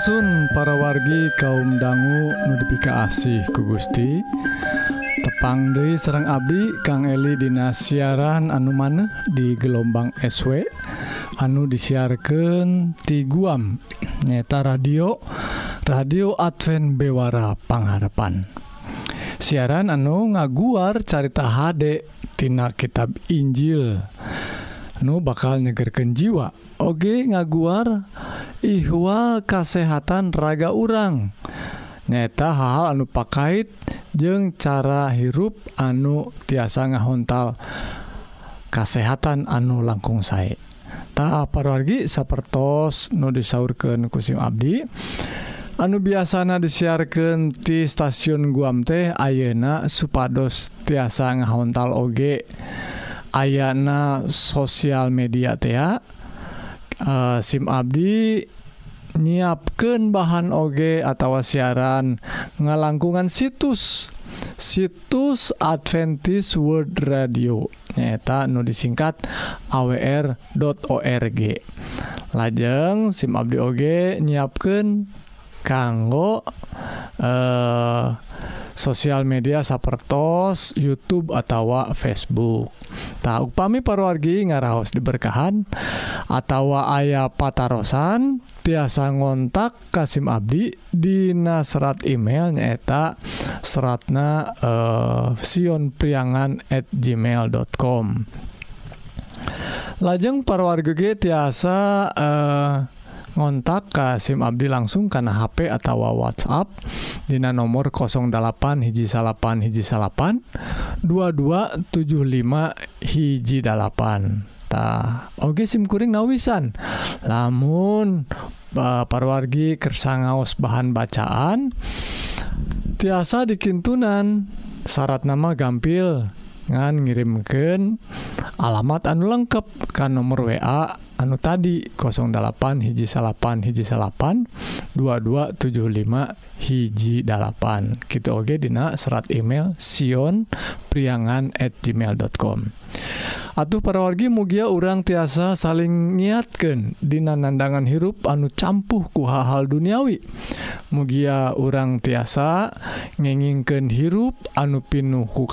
Asun para wargi kaum dangu nudipika asih ku Gusti. Tepang Dei Serang Abdi Kang Eli Dina siaran anu maneh di gelombang SW anu disiarkan ti Guam nyata radio radio Advent Bewara Pangharapan. Siaran anu ngaguar carita HD tina kitab Injil. Nu bakal nyegerken jiwa. Oge ngaguar dan ihwal kasehatan raga urang. Nyata hal anu pakait jeung cara hirup anu tiasa ngahontal kasehatan anu langkung saya tak parwargi sapertos nu disaurken kusim Abdi anu biasana disiarkan di stasiun Guam teh Ayeuna supados tiasa ngahontal oge. Ayana sosial media tea uh, SIM Abdi nyiapkan bahan oge atau siaran ngalangkungan situs situs Adventist World Radio nyata nu disingkat awr.org lajeng SIM Abdi oge nyiapkan kanggo eh uh, sosial media sapertos YouTube atau Facebook. Tahu upami parwargi ngaraos diberkahan atau ayah patarosan tiasa ngontak Kasim Abdi di serat email nyaeta seratna uh, Sion priangan at gmail.com lajeng parwarga ge tiasa uh, ngontak ka SIM Abdi langsung karena HP atau WhatsApp. Dina nomor 08 hiji salapan hiji salapan 2275 hiji dalapan. Ta Oke SIM kuring nawisan. Lamun uh, parwargi kersangaos bahan bacaan tiasa dikintunan syarat nama gampil. ngan ngirimken alamat anu lengkap kan nomor WA anu tadi 08 hiji salapan hiji salapan 2275 hiji dalapan gitu oge dina serat email Sion priangan@gmail.com Atuh parawargi mugia urang tiasa saling niatkan Dina nandangan hirup anu campuh ku hal-hal duniawi. Mugia urang tiasa ngengingken hirup anu pinuh ku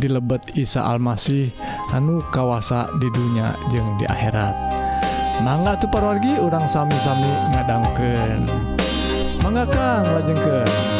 di lebet Isa Almasih anu kawasa di dunia jeung di akhirat. Mangga tuh parwargi urang sami-sami ngadangken mangga Kang lajengkeun.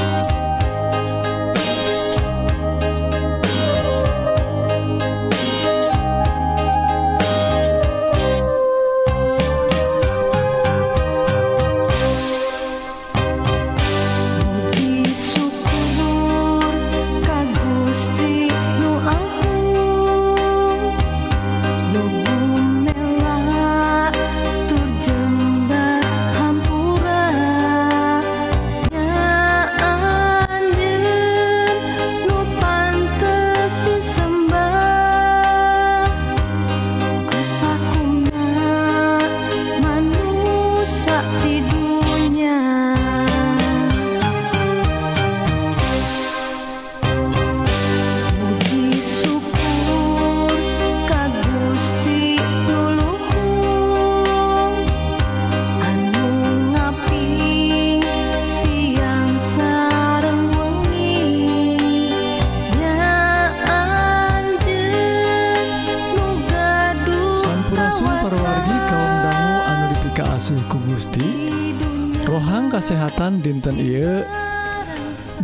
dinten Ieu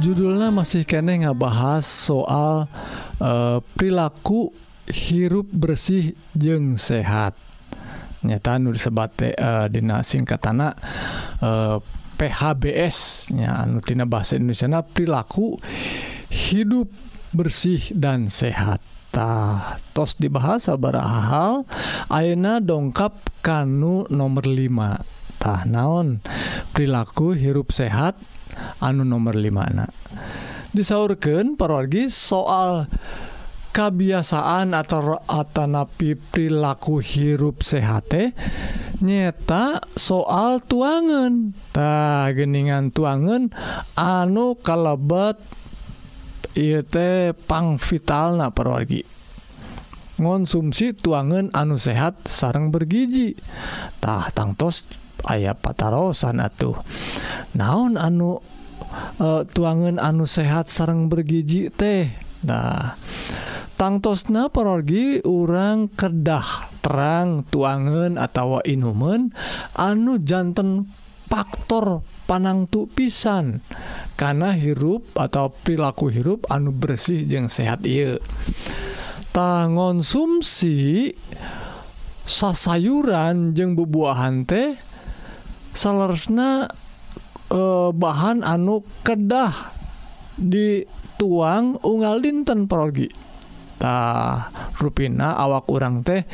judulnya masih kene ngebahas soal uh, perilaku hirup bersih jeng sehat. Nyata nu disebat uh, eh, dina singkatana eh, uh, PHBS nya anutina bahasa Indonesia perilaku hidup bersih dan sehat. Tos dibahas sabaraha hal Aina dongkap kanu nomor 5 tah naon? Perilaku hirup sehat anu nomor 5 anak disaurkan parorgi soal kebiasaan atau atanapi perilaku hirup sehat nyeta soal tuangan tak geningan tuangan anu kalebet pang vital nah perwargi konsumsi tuangan anu sehat sarang bergijitah tangtos ayaah patarosan atuh. Naon anu e, uh, tuangan anu sehat sarang bergiji teh? Nah tangtosna perorgi urang kedah terang tuangan atau inumen anu jantan faktor panangtu pisan. Karena hirup atau perilaku hirup anu bersih jeung sehat I tangonsumsi sasayuran jeung bubuahan teh selesna eh, bahan anu kedah dituang unggal dinten perogitah ruina awak urang teh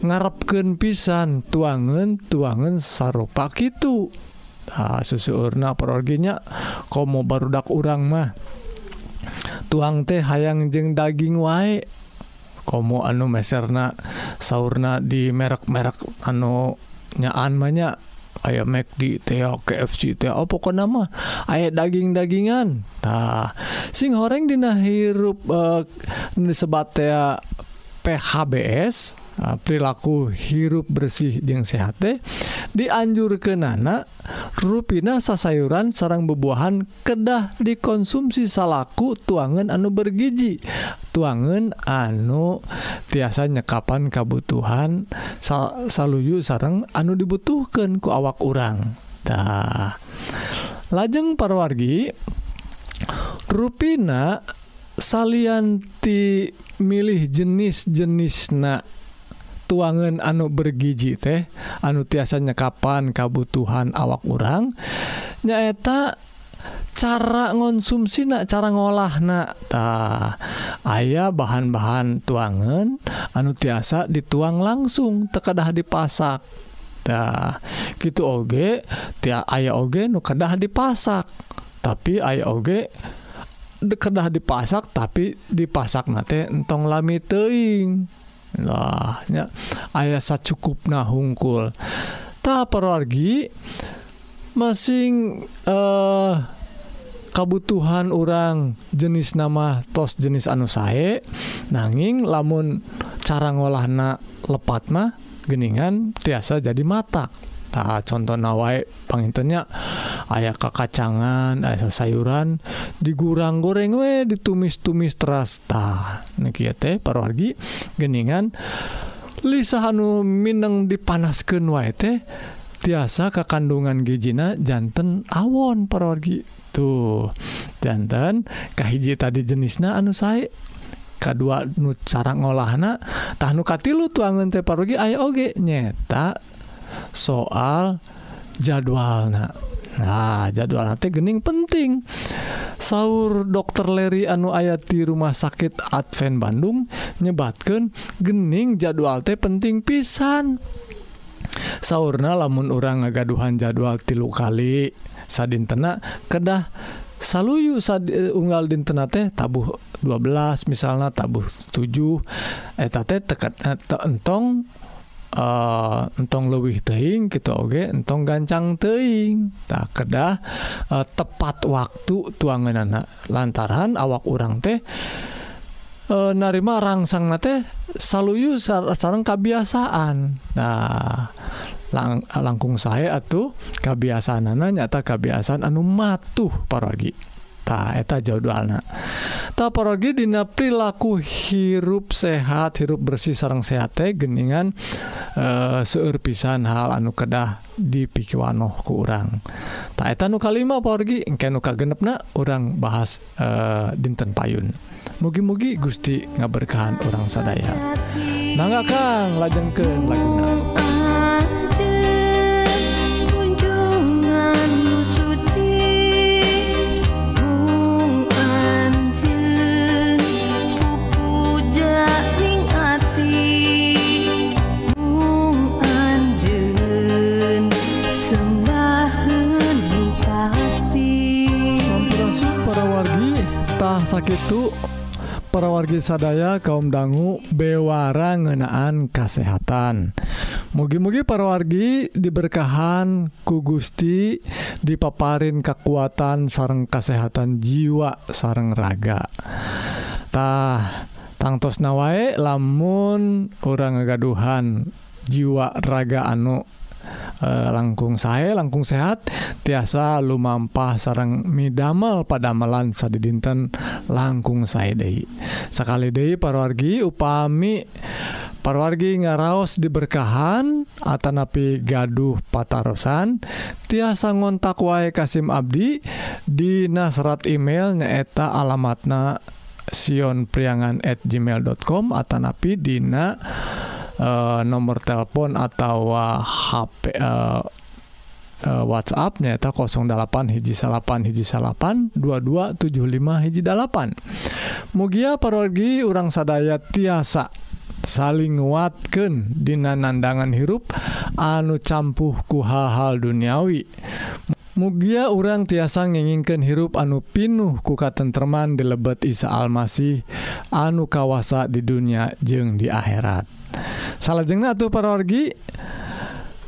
ngarepken pisan tuangan tuangan sarupa gitu nah, susuurna perorginya komo barudak urang mah. Tuang teh hayang jeng daging wae. Komo anu meserna sauna di merek-merek anu nyaan banyak aya McD KFC teh. Oh, Nama oh, pokoknya mah aya daging-dagingan. Tah. Sing horeng dina hirup eh, uh, ya PHBS ah, perilaku hirup bersih jeung sehat dianjur ke nana ruina sasayuran sarang bebuahan kedah dikonsumsi salaku tuangan anu bergiji. Tuangan anu tiasa nyekapan kabutuhan sal saluyu sarang anu dibutuhkan ku awak orangtah lajeng parwargi ruina salianti milih jenis-jenis na tuangan anu bergiji teh anu tiasa nyekapan kabutuhan awak orang nyaeta cara ngonsumsi nak cara ngolah naktah ayaah bahan-bahan tuangan anu tiasa dituang langsung tekedah dipasaktah gitu oge tiap aya oge nu kedah dipasak. Tapi aya oge dekedah dipasak tapi dipasak nate entong lami teing lahnya ayah sacukup nah hungkul. Tak perwargi masing eh kabutuhan orang jenis nama tos jenis anu sae nanging lamun cara ngolah na lepat mah geningan tiasa jadi mata tah contoh nawai pangintennya ayah kakacangan aya sayuran digurang goreng we ditumis-tumis teras. Tah niki teh parwargi geningan Lisa Hanu Mineng dipanaskan wae teh tiasa ke kandungan gijina jantan awon parwargi tuh jantan kahiji tadi jenisnya anu saya kedua nu cara ngolahna tahnu katilu tuangan teh parugi ayo oge nyeta soal jadwal nah Nah, jadwal nanti gening penting. Saur dokter Leri anu ayat di rumah sakit Advent Bandung nyebatkan gening jadwal teh penting pisan. Saurna lamun orang ngagaduhan jadwal tilu kali sadintena kedah saluyu sad, eh, unggal dintena teh tabuh 12 misalnya tabuh 7 eta teh tekat eh, entong uh, entong lebih teing gitu oke. Okay. entong gancang teing tak nah, kedah uh, tepat waktu tuangan anak lantaran awak orang teh uh, narima rangsang teh saluyu sarang kebiasaan nah lang langkung saya atuh kebiasaan nana nyata kebiasaan anu matuh paragi. eta jadwalna. Taporogi Dina perilaku hirup sehat hirup bersih sarang sehat geningan e, seueur pisan hal anu kedah dipikiwanoh ke urang. Taeta nu kalima porgi engke nuka genepna orang bahas e, dinten payun. Mugi-mugi Gusti ngaberkahan orang sadaya. Nanggakan lajengkeun laguna. sakitu para wargi sadaya kaum dangu bewara ngenaan kesehatan mugi-mugi para wargi diberkahan ku Gusti dipaparin kekuatan sarang kesehatan jiwa sarang ragatah tangtos nawae lamun orang ngagaduhan jiwa raga anu e, langkung saya langkung sehat tiasa lumampah sarang midamel pada melan sad dinten langkung saya De sekali De parwargi upami parwargi ngaraos diberkahan Atanapi gaduh patarosan tiasa ngontak wae Kasim Abdi di nasrat email nyaeta alamatna Sion priangan at gmail.com Atanapi Dina uh, nomor telepon atau eh, uh, HP uh, eh, uh, WhatsApp nyata 08 hiji salapan hiji salapan 2275 hiji dalapan Mugia parorgi urang sadaya tiasa saling nguatkan dina nandangan hirup anu campuhku hal-hal duniawi Mugia urang tiasa nginginkan hirup anu pinuh kuka tentman dilebet Isa Almasih anu kawasa di dunia jeung di akhirat. salahjeng tuh parorgi.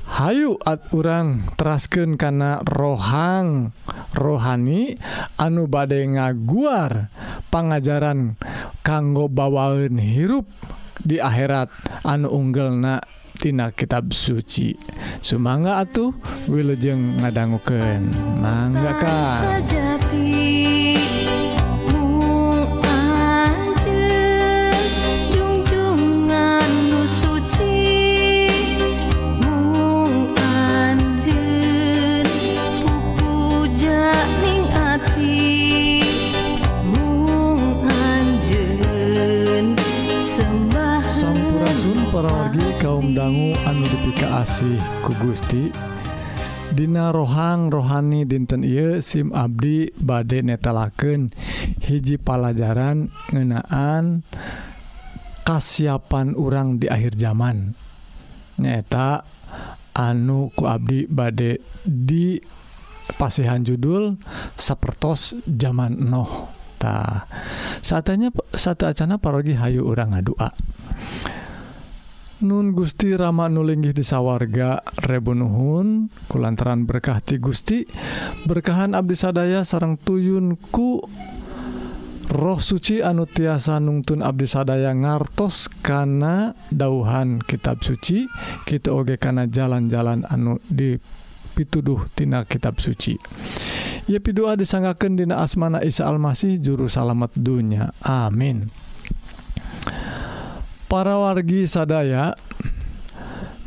Hayu at urang terasken kana rohang. Rohani anu badai ngaguar pengajaran kanggo bawaun hirup di akhirat anu unggelnatina kitab suci. Sumangga atuh Wilujeng ngadangguken manggakan Dina rohang rohani dinten Ieu SIM Abdi bade netalaken hiji pelajaran ngenaan kasiapan urang di akhir zaman. Nyata anu ku Abdi bade di pasihan judul sapertos zaman Noh. Ta saatnya satu acana parogi Hayu orang ngadua. Nun Gusti Rama nulinggih disawarga Rebunuhun kulantaran berkah ti Gusti. Berkahan Abdi sadaya sarang tuyunku. Roh suci anu tiasa nungtun Abdi sadaya ngartos kana dauhan kitab suci. Kita oge kana jalan-jalan anu di pituduhtina kitab suci. Ia pidoa disanggaken dina asmana Isa Almasih juru salamet dunya. Amin. para wargi sadaya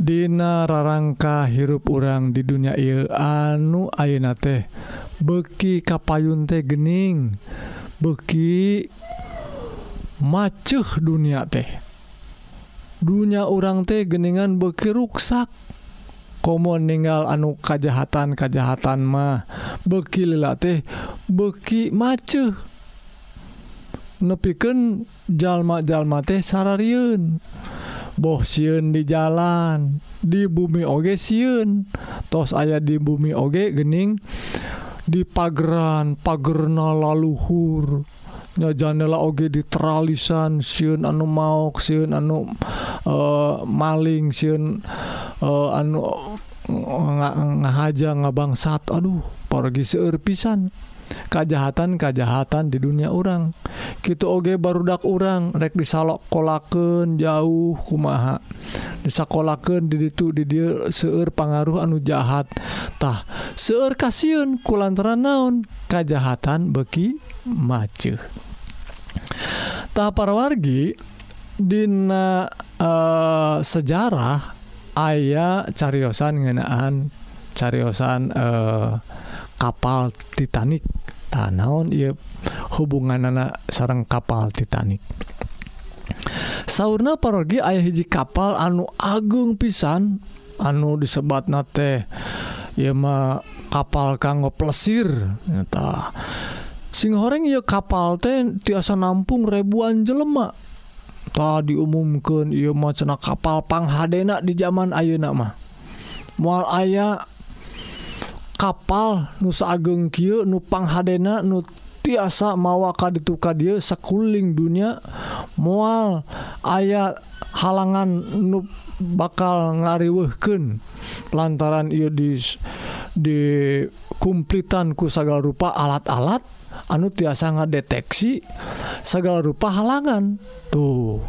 Dina rarangka hirup urang di dunia il anu ayeuna teh beki kapayun teh gening beki macuh dunia teh. Dunia orang teh geningan beki ruksak. Komo ninggal anu kajahatan kajahatan mah beki lila teh beki macuh nepiken jalma-jalma teh sarariun boh siun di jalan di bumi oge siun tos aya di bumi oge gening di pageran pagerna laluhur. Nya janela oge di teralisan siun anu mau siun anu uh, maling siun uh, eh, anu ngahaja ngabangsat aduh pergi seueur pisan. kejahatan-kejahatan di dunia orang. Gitu Oge barudak orang rek disalok kolaken jauh kumaha. Disakolaken did itu di dia seueur pengaruh anu jahattah seueur kasiun kulantaran naon? Kejahatan beki mace tahap para wargi Dina uh, sejarah ayah cariyosan ngenaan cariyosan uh, eh, kapal Titanic. tanaon ia hubungan anak sarang kapal Titanic. Sauna parogi ayah hiji kapal anu Agung pisan anu disebat nate Yama kapal kanggo plesirnyata sing goreng ya kapal teh tiasa nampung ribuan jelemak tadi diumumkan ia macena kapal panghadena di zaman Ayeuna mah. Mual ayah kapal Nusa Ageng Ky nupang Hadena nu tiasa mawaka dituka dia sekuling dunia mual ayat halangan nu bakal ngariwehken lantaran ia di dikumplitan ku segala rupa alat-alat anu tiasa ngadeteksi segala rupa halangan. Tuh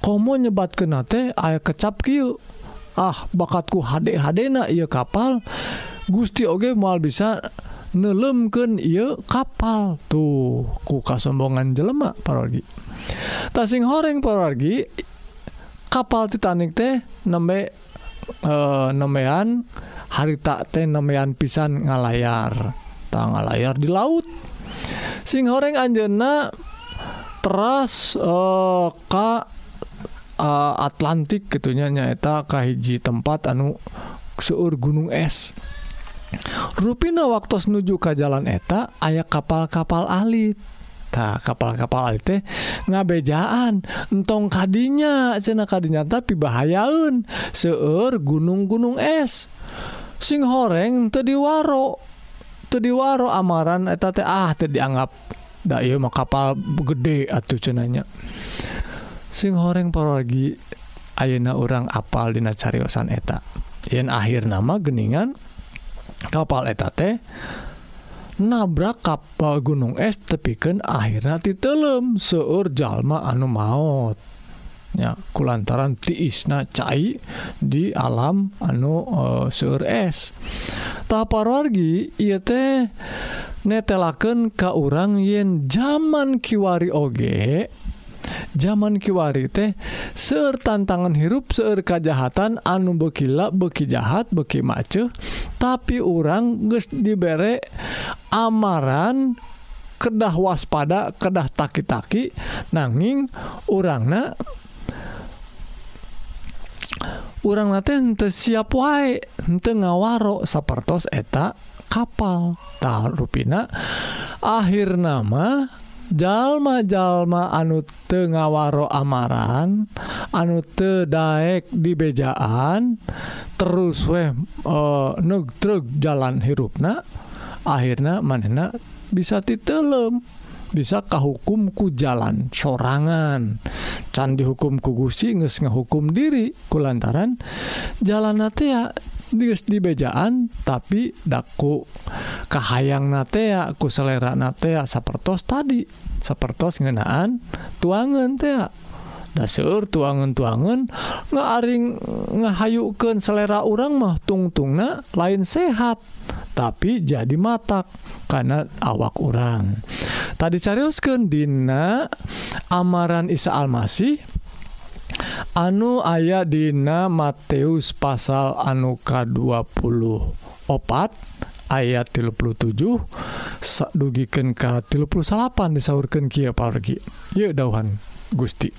komo nyebat kenate aya kecap kiu ah bakatku HD-hadena ia kapal Gusti Oge mual bisa nelemken ia kapal tuh. Ku kasombongan jelema parorgi tasing horeng parorgi kapal Titanic teh nembe e, nemean harita teh nemean pisan ngalayar. Tanggal layar di laut. Sing horeng anjena teras e, ka e, Atlantik gitunya nyaeta kahiji tempat anu seuur gunung es. Ruina waktu nuju ke jalan eta aya kapal-kapal alit tak kapal-kapal alit teh ngabejaan. Entong kadinya cena kadinya tapi bahayaun seur gunung-gunung es. Sing horeng tadi waro. Tadi waro amaran eta teh ah teh dianggap da ieu mah kapal gede atuh cenanya sing horeng parorgi ayeuna orang apal dina cariosan eta. Yen akhir nama geningan kapal etate nabrak kapal gunung es tepikan akhirnya titelem seueur jalma anu maut ya kulantaran tiisna cai di alam anu uh, seueur es. Taparwargi ieu teh netelaken ka urang yen zaman kiwari oge zaman Kiwari teh ser tantangan hirup seueur kajahatan anu bekila beki jahat beki mace tapi orang geus diberre amaran kedah waspada kedah taki-taki. Nanging urangna orang nate henteu siap wae henteu ngawaro sapertos eta kapal. Tah rupina akhir nama jalma-jalma anu Tengawaro amaran anu tedaek dibejaan terus weh eh, uh, truk jalan hirupna akhirnya manena bisa titelem bisa kahukumku jalan sorangan. Candi hukum kugusi nges ngehukum diri kulantaran jalan nate ya dibejaan tapi daku Kahayang nateaku selera natea sapertos tadi. Sapertos ngenaan tuangan tea dasur tuangan tuangan ngaring ngahayukeun selera orang mah tungtungna lain sehat tapi jadi matak karena awak orang tadi seriuskan Dina amaran Isa Almasih anu aya dina Matius pasal anuka 24 ayat 37 dugiken ka 38 disaurkan Ki pargi y dauhan Gusti.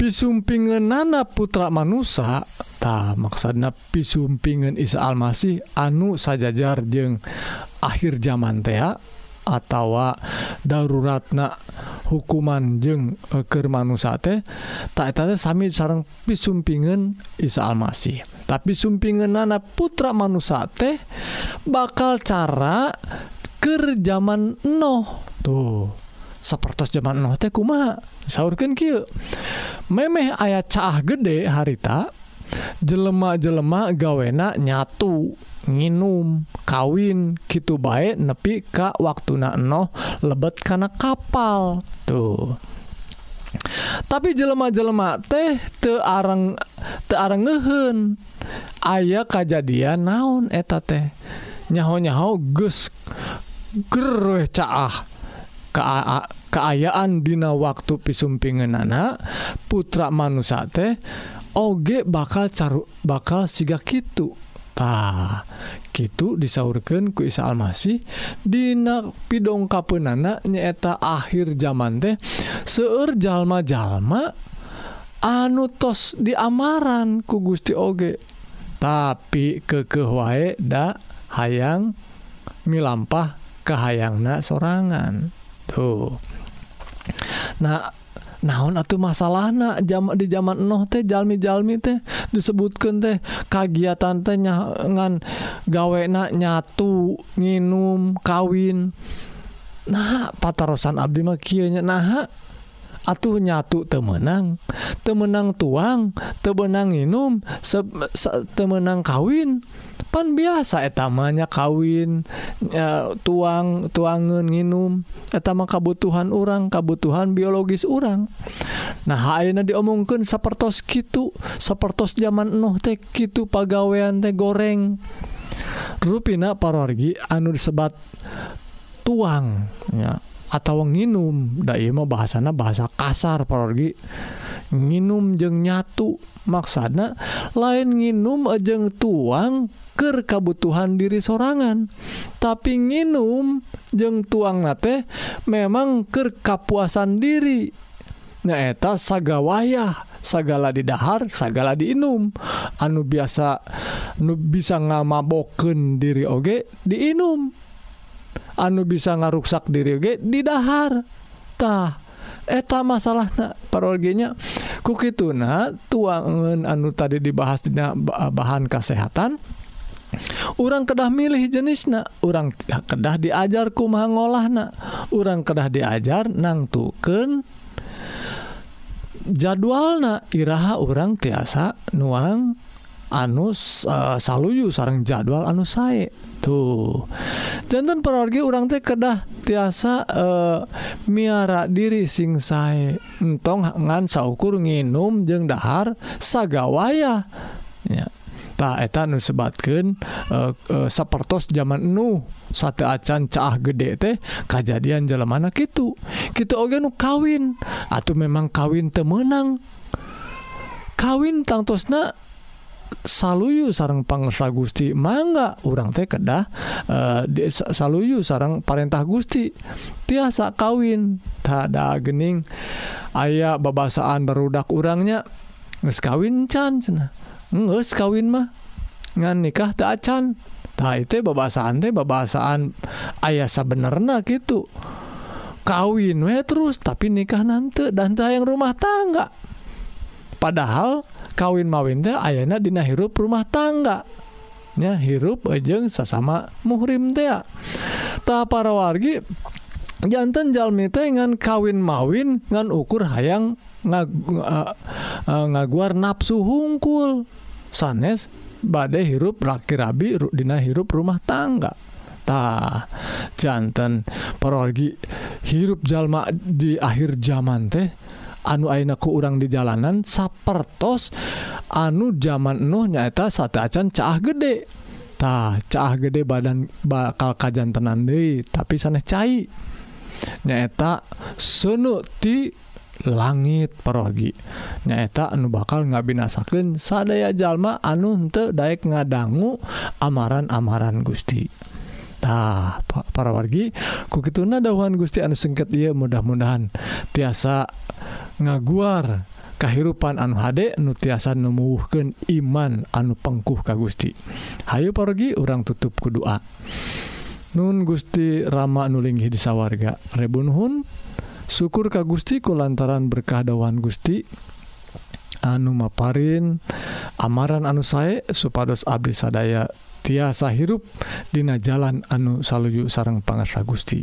Pisumpingen nana putra manusia tak maksana pisumpingen Isa Almasih anu sajajar jeung akhir zaman tea atawa daruratna hukuman jeung ekermanate tak Sami sarang pisumpingen Isa Almasih. Tapi sumpingen nana putra teh bakal cara ke zaman Noh. Tuh seperti zaman Noh teh kumaha? Sauurkan memeh ayat cah gede harita jelema-jelema gawena nyatu nginum kawin gitu baik nepi Ka waktu nano lebet karena kapal tuh. Tapi jelema-jelema teh teareng teareng ngehen ayaah kejadian naon eta teh? Nyaho-nyaho gus ger caah. Ka keayaan Dina waktu pisumpingan anak putra manusa teh oge bakal caru bakal siga kitu. Tah gitu disaurkan ku Isa Almasih. Dina pidong kapenana nyaeta akhir zaman teh seueur jalma-jalma anu tos diamaran ku Gusti Oge. Tapi kekeh wae da hayang milampah ke hayangna sorangan. Tuh. Nah naon atuh masalahna? Jam di zaman enoh teh jalmi-jalmi teh disebutkan teh kagiatan teh nyangan gawenak nyatu nginum kawin. Nah patarosan abdi mah kieu nya nah atuh nyatu temenang temenang tuang temenang nginum temenang kawin. pan biasa etamanya kawin uh, tuang tuangan minum etama kabutuhan orang kabutuhan biologis orang nah Aina diomongkan sepertos gitu sepertos zaman noh euh teh gitu pagawean teh goreng. Ruina parorgi anu disebat tuang ya. atau nginum. Day bahasana bahasa kasar pergi nginum jeng nyatu. Maksana lain nginum ajeng tuang ke kebutuhan diri sorangan. Tapi nginum jeng tuang nate memang ke kapuasan diri. Nyaeta saga wayah segala didahar segala diinum anu biasa nu bisa ngamaboken diri oge diinum anu bisa ngaruksak diriG didahartah eta masalah parolnya kuki tuna tuangan anu tadi dibahas tidak bahan kesehatan orang kedah milih jenis nah orang kedah diajar kumangolah nah orang kedah diajar nangtuken jadwal nah Iraha orang tiasa nuang anus uh, eh, saluyu sarang jadwal anu sae. Tuh. Jantan perorgi orang teh kedah tiasa uh, miara diri sing sae. Entong ngan saukur nginum jeng dahar sagawaya. Ya. Tak eta nu sebatkan uh, eh, uh, sapertos zaman nu sate acan caah gede teh kejadian jalan mana gitu kita oge nu kawin. Atau memang kawin temenang kawin tangtosna saluyu sarang pangsa Gusti. Mangga urang teh kedah uh, saluyu sarang parentah Gusti. Tiasa kawin tada gening. Ayaah babasaan barudak urangnya nges kawin can nges kawin mah ngan nikah tak can. Tak itu babasaan teh babasaan ayah sabenerna gitu kawin we terus tapi nikah nanti dan yang rumah tangga. padahal kawin mawin teh ayana dina hirup rumah tangga. Nya hirup ajeng sesama muhrim teh ya. ta para wargi jantan jalmi teh ngan kawin mawin ngan ukur hayang eh, eh, ngaguar nafsu hungkul. Sanes badai hirup laki rabi dina hirup rumah tangga. Ta jantan para wargi hirup jalma di akhir zaman teh anu ainaku urang di jalanan sapertos anu zaman Nuh nyaeta sate acan gede. Gedetah cah gede badan bakal kajjan tenan De tapi sana cair nyaeta senu ti langit perogi. Nyaeta anu bakal ngabinasaken sadaya jalma anu untuk Daek ngadanggu amaran-amaran Gusti. tah para wargi. Kukituna dahuhan Gusti anu sengket ia mudah-mudahan tiasa ngaguar kehidupan anu Hde nutiasan nemuuhken iman anu pengkuh ka Gusti. Hayu pergi orang tutup kedua Nun Gusti Rama nulingi di sawwarga Rebunhun syukur ka Gustiku lantaran berkahdawan Gusti. Anu maparin amaran anu saya supados Abdi sadaya tiasa hirup Dina jalan anu saluyu sarang pangasa Gusti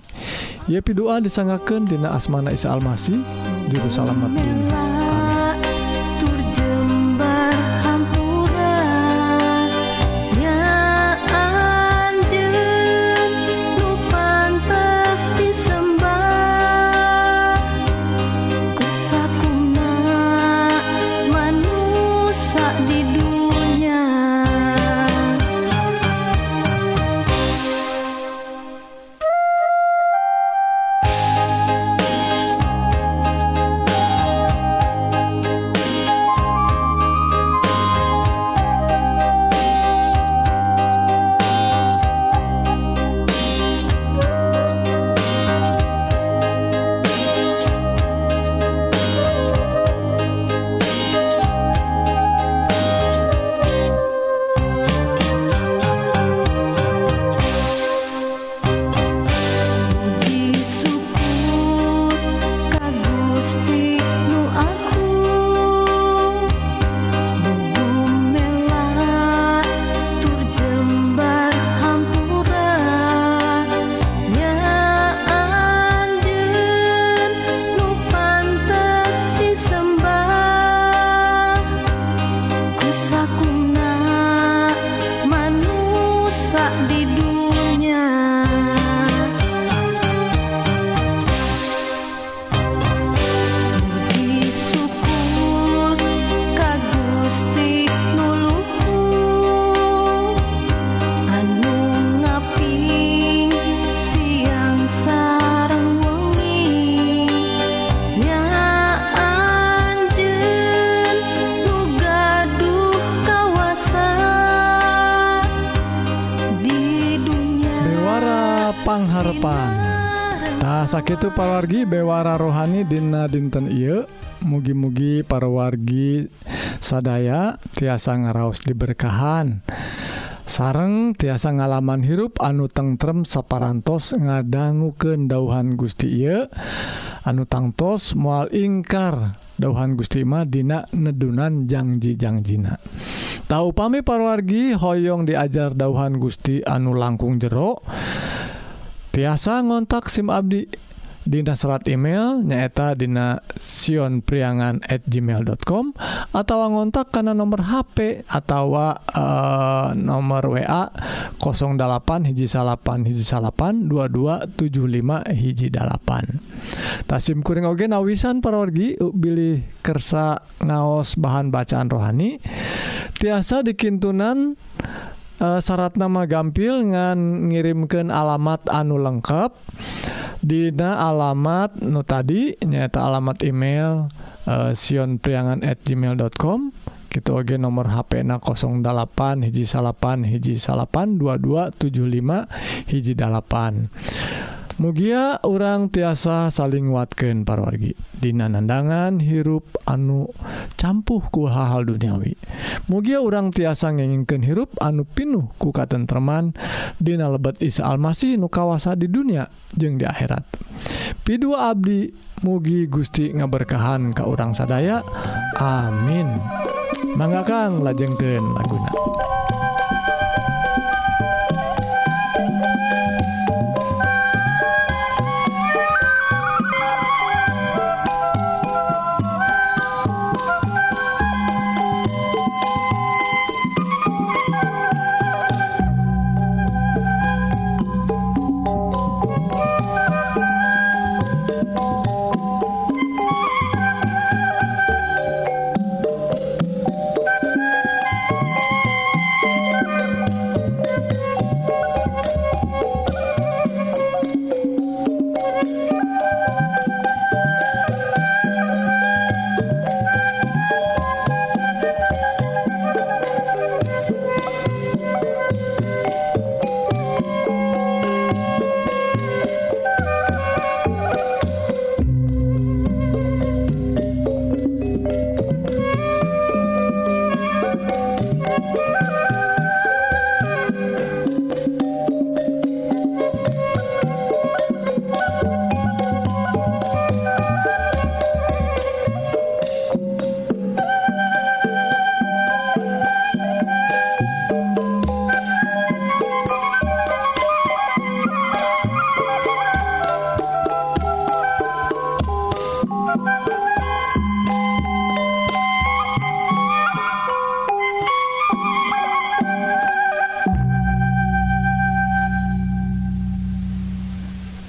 Yepi doa disangaken Dina asmana Isa Almasih juru salamat dunia. itu parawargi bewara rohani Dina dinten Ieu. Mugi-mugi parawargi sadaya tiasa ngaraos diberkahan. Sareng tiasa ngalaman hirup anu tengrem saparantos ngadanggu kedauhan Gusti Ieu. Anu tangtos mual ingkar dauhan Gustima Dina nedunan Jangjijangjiina tahu pami parwargi Hoyong diajar dauhan Gusti anu langkung jero. Tiasa ngontak SIM Abdi Dina serat email nyaeta Dina Sion priangan at gmail.com atau ngontak karena nomor HP atau uh, eh, nomor wa 08 hiji salapan hiji salapan 2275 hiji dalapan Tasim kuring oge nawisan parorgi bilih kersa ngaos bahan bacaan rohani tiasa dikintunan Eh, uh, syarat nama gampil ngan ngirimkan alamat anu lengkap. Dina alamat nu tadi nyata alamat email uh, sionpriangan at gmail.com gitu oke nomor HP na 08 hiji salapan hiji salapan 2275 hiji dalapan. Mugia orang tiasa saling watken parwargi Dinanandangan hirup anu campuh ku hal-hal duniawi. Mugia orang tiasa ngenginken hirup anu pinuh ku katentreman. Dina lebet Isa Almasih nu kawasa di dunia jeung di akhirat. Pidu Abdi mugi Gusti ngaberkahan ke orang sadaya. Amin. Manggakan lajengken laguna.